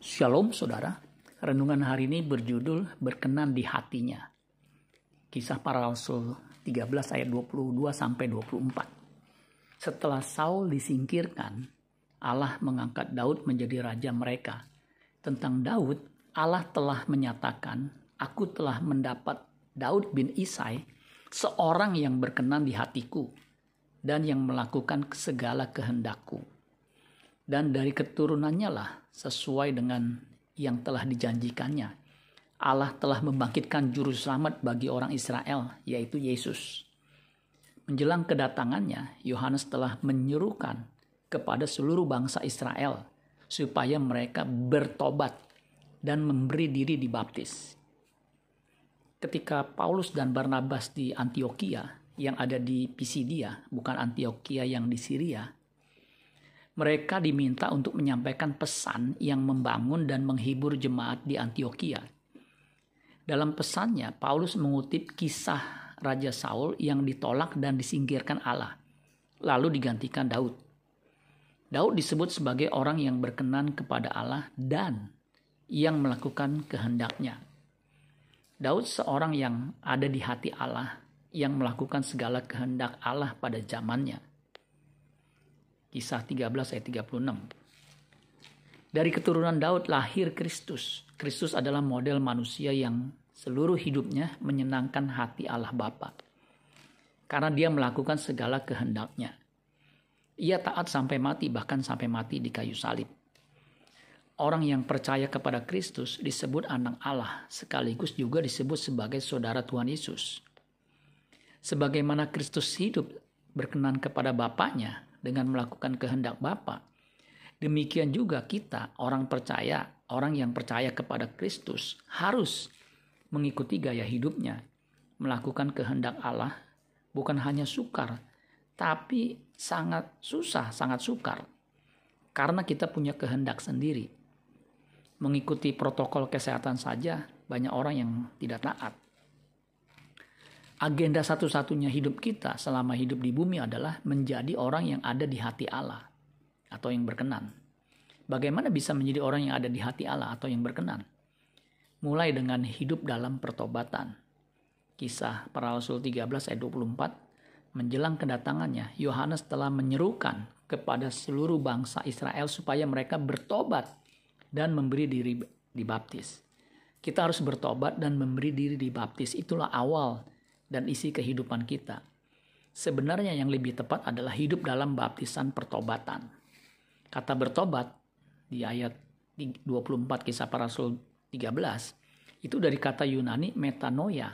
Shalom saudara, renungan hari ini berjudul berkenan di hatinya. Kisah para Rasul 13 ayat 22 sampai 24. Setelah Saul disingkirkan, Allah mengangkat Daud menjadi raja mereka. Tentang Daud, Allah telah menyatakan, "Aku telah mendapat Daud bin Isai, seorang yang berkenan di hatiku dan yang melakukan segala kehendakku." Dan dari keturunannya lah sesuai dengan yang telah dijanjikannya. Allah telah membangkitkan juru selamat bagi orang Israel, yaitu Yesus. Menjelang kedatangannya, Yohanes telah menyerukan kepada seluruh bangsa Israel supaya mereka bertobat dan memberi diri dibaptis. Ketika Paulus dan Barnabas di Antioquia yang ada di Pisidia, bukan Antioquia yang di Syria, mereka diminta untuk menyampaikan pesan yang membangun dan menghibur jemaat di Antioquia. Dalam pesannya, Paulus mengutip kisah Raja Saul yang ditolak dan disingkirkan Allah, lalu digantikan Daud. Daud disebut sebagai orang yang berkenan kepada Allah dan yang melakukan kehendaknya. Daud seorang yang ada di hati Allah, yang melakukan segala kehendak Allah pada zamannya. Kisah 13 ayat 36. Dari keturunan Daud lahir Kristus. Kristus adalah model manusia yang seluruh hidupnya menyenangkan hati Allah Bapa. Karena dia melakukan segala kehendaknya. Ia taat sampai mati, bahkan sampai mati di kayu salib. Orang yang percaya kepada Kristus disebut anak Allah, sekaligus juga disebut sebagai saudara Tuhan Yesus. Sebagaimana Kristus hidup berkenan kepada Bapaknya, dengan melakukan kehendak Bapa. Demikian juga kita, orang percaya, orang yang percaya kepada Kristus, harus mengikuti gaya hidupnya, melakukan kehendak Allah, bukan hanya sukar, tapi sangat susah, sangat sukar. Karena kita punya kehendak sendiri. Mengikuti protokol kesehatan saja, banyak orang yang tidak taat agenda satu-satunya hidup kita selama hidup di bumi adalah menjadi orang yang ada di hati Allah atau yang berkenan. Bagaimana bisa menjadi orang yang ada di hati Allah atau yang berkenan? Mulai dengan hidup dalam pertobatan. Kisah para Rasul 13 ayat 24 menjelang kedatangannya Yohanes telah menyerukan kepada seluruh bangsa Israel supaya mereka bertobat dan memberi diri dibaptis. Kita harus bertobat dan memberi diri dibaptis. Itulah awal dan isi kehidupan kita. Sebenarnya yang lebih tepat adalah hidup dalam baptisan pertobatan. Kata bertobat di ayat 24 kisah para rasul 13 itu dari kata Yunani metanoia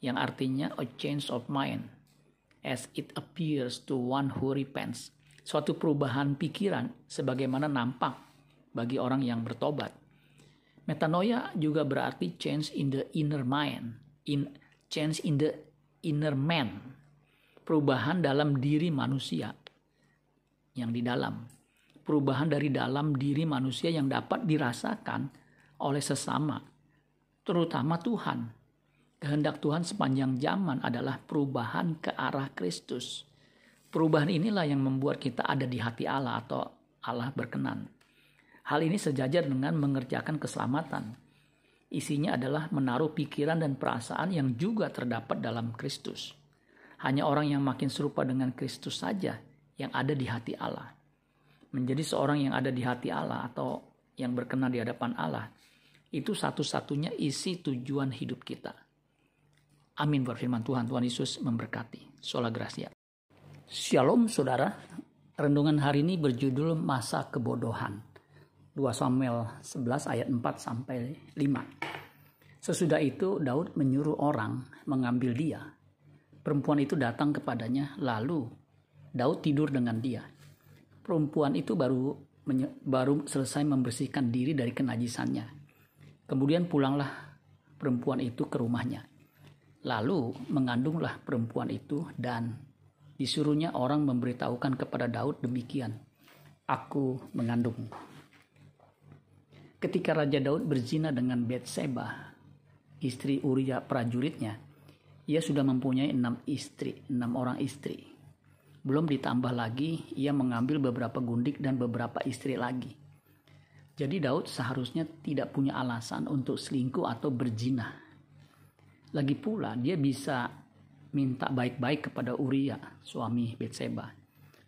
yang artinya a change of mind as it appears to one who repents. Suatu perubahan pikiran sebagaimana nampak bagi orang yang bertobat. Metanoia juga berarti change in the inner mind, in change in the inner man. Perubahan dalam diri manusia yang di dalam. Perubahan dari dalam diri manusia yang dapat dirasakan oleh sesama, terutama Tuhan. Kehendak Tuhan sepanjang zaman adalah perubahan ke arah Kristus. Perubahan inilah yang membuat kita ada di hati Allah atau Allah berkenan. Hal ini sejajar dengan mengerjakan keselamatan Isinya adalah menaruh pikiran dan perasaan yang juga terdapat dalam Kristus. Hanya orang yang makin serupa dengan Kristus saja yang ada di hati Allah. Menjadi seorang yang ada di hati Allah atau yang berkenan di hadapan Allah, itu satu-satunya isi tujuan hidup kita. Amin berfirman Tuhan. Tuhan Yesus memberkati. Sola Gracia. Shalom saudara. Rendungan hari ini berjudul Masa Kebodohan. 2 Samuel 11 ayat 4 sampai 5. Sesudah itu Daud menyuruh orang mengambil dia. Perempuan itu datang kepadanya lalu Daud tidur dengan dia. Perempuan itu baru baru selesai membersihkan diri dari kenajisannya. Kemudian pulanglah perempuan itu ke rumahnya. Lalu mengandunglah perempuan itu dan disuruhnya orang memberitahukan kepada Daud demikian. Aku mengandung ketika Raja Daud berzina dengan Betseba, istri Uria prajuritnya, ia sudah mempunyai enam istri, enam orang istri. Belum ditambah lagi, ia mengambil beberapa gundik dan beberapa istri lagi. Jadi Daud seharusnya tidak punya alasan untuk selingkuh atau berzina. Lagi pula dia bisa minta baik-baik kepada Uria, suami Betseba.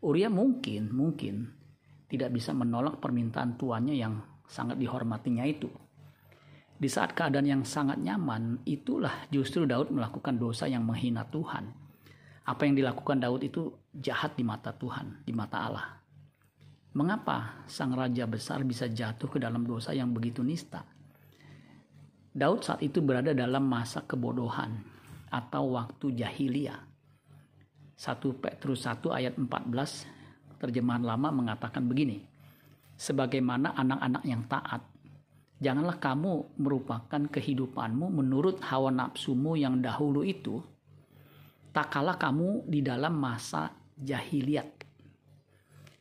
Uria mungkin, mungkin tidak bisa menolak permintaan tuannya yang sangat dihormatinya itu. Di saat keadaan yang sangat nyaman, itulah justru Daud melakukan dosa yang menghina Tuhan. Apa yang dilakukan Daud itu jahat di mata Tuhan, di mata Allah. Mengapa sang raja besar bisa jatuh ke dalam dosa yang begitu nista? Daud saat itu berada dalam masa kebodohan atau waktu jahiliyah. 1 Petrus 1 ayat 14 terjemahan lama mengatakan begini. Sebagaimana anak-anak yang taat, janganlah kamu merupakan kehidupanmu menurut hawa nafsumu yang dahulu itu, tak kalah kamu di dalam masa jahiliyah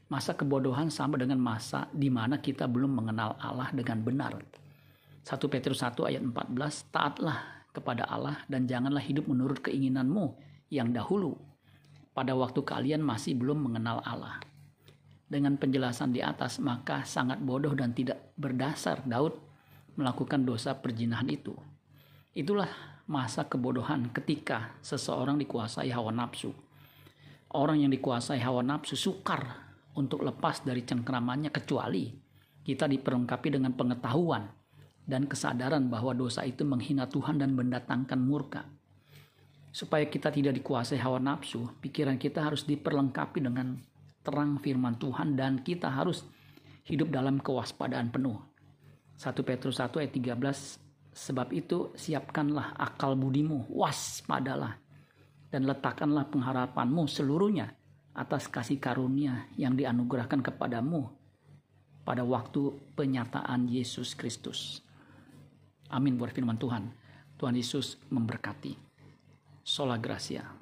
Masa kebodohan sama dengan masa di mana kita belum mengenal Allah dengan benar. 1 Petrus 1 ayat 14, taatlah kepada Allah dan janganlah hidup menurut keinginanmu yang dahulu pada waktu kalian masih belum mengenal Allah. Dengan penjelasan di atas, maka sangat bodoh dan tidak berdasar Daud melakukan dosa perjinahan itu. Itulah masa kebodohan ketika seseorang dikuasai hawa nafsu. Orang yang dikuasai hawa nafsu sukar untuk lepas dari cengkeramannya kecuali kita diperlengkapi dengan pengetahuan dan kesadaran bahwa dosa itu menghina Tuhan dan mendatangkan murka. Supaya kita tidak dikuasai hawa nafsu, pikiran kita harus diperlengkapi dengan terang firman Tuhan dan kita harus hidup dalam kewaspadaan penuh. 1 Petrus 1 ayat 13 Sebab itu siapkanlah akal budimu, waspadalah dan letakkanlah pengharapanmu seluruhnya atas kasih karunia yang dianugerahkan kepadamu pada waktu penyataan Yesus Kristus. Amin buat firman Tuhan. Tuhan Yesus memberkati. Sola Gracia.